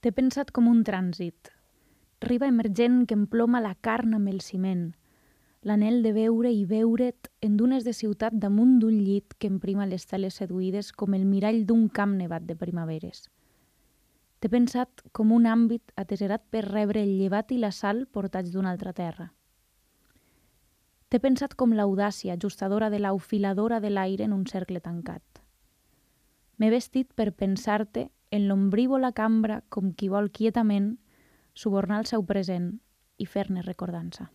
T'he pensat com un trànsit, riba emergent que emploma la carn amb el ciment, l'anel de veure i veure't en dunes de ciutat damunt d'un llit que emprima les teles seduïdes com el mirall d'un camp nevat de primaveres. T'he pensat com un àmbit ateserat per rebre el llevat i la sal portats d'una altra terra. T'he pensat com l'audàcia ajustadora de l'aufiladora de l'aire en un cercle tancat. M'he vestit per pensar-te en l'ombrívola cambra com qui vol quietament subornar el seu present i fer-ne recordança.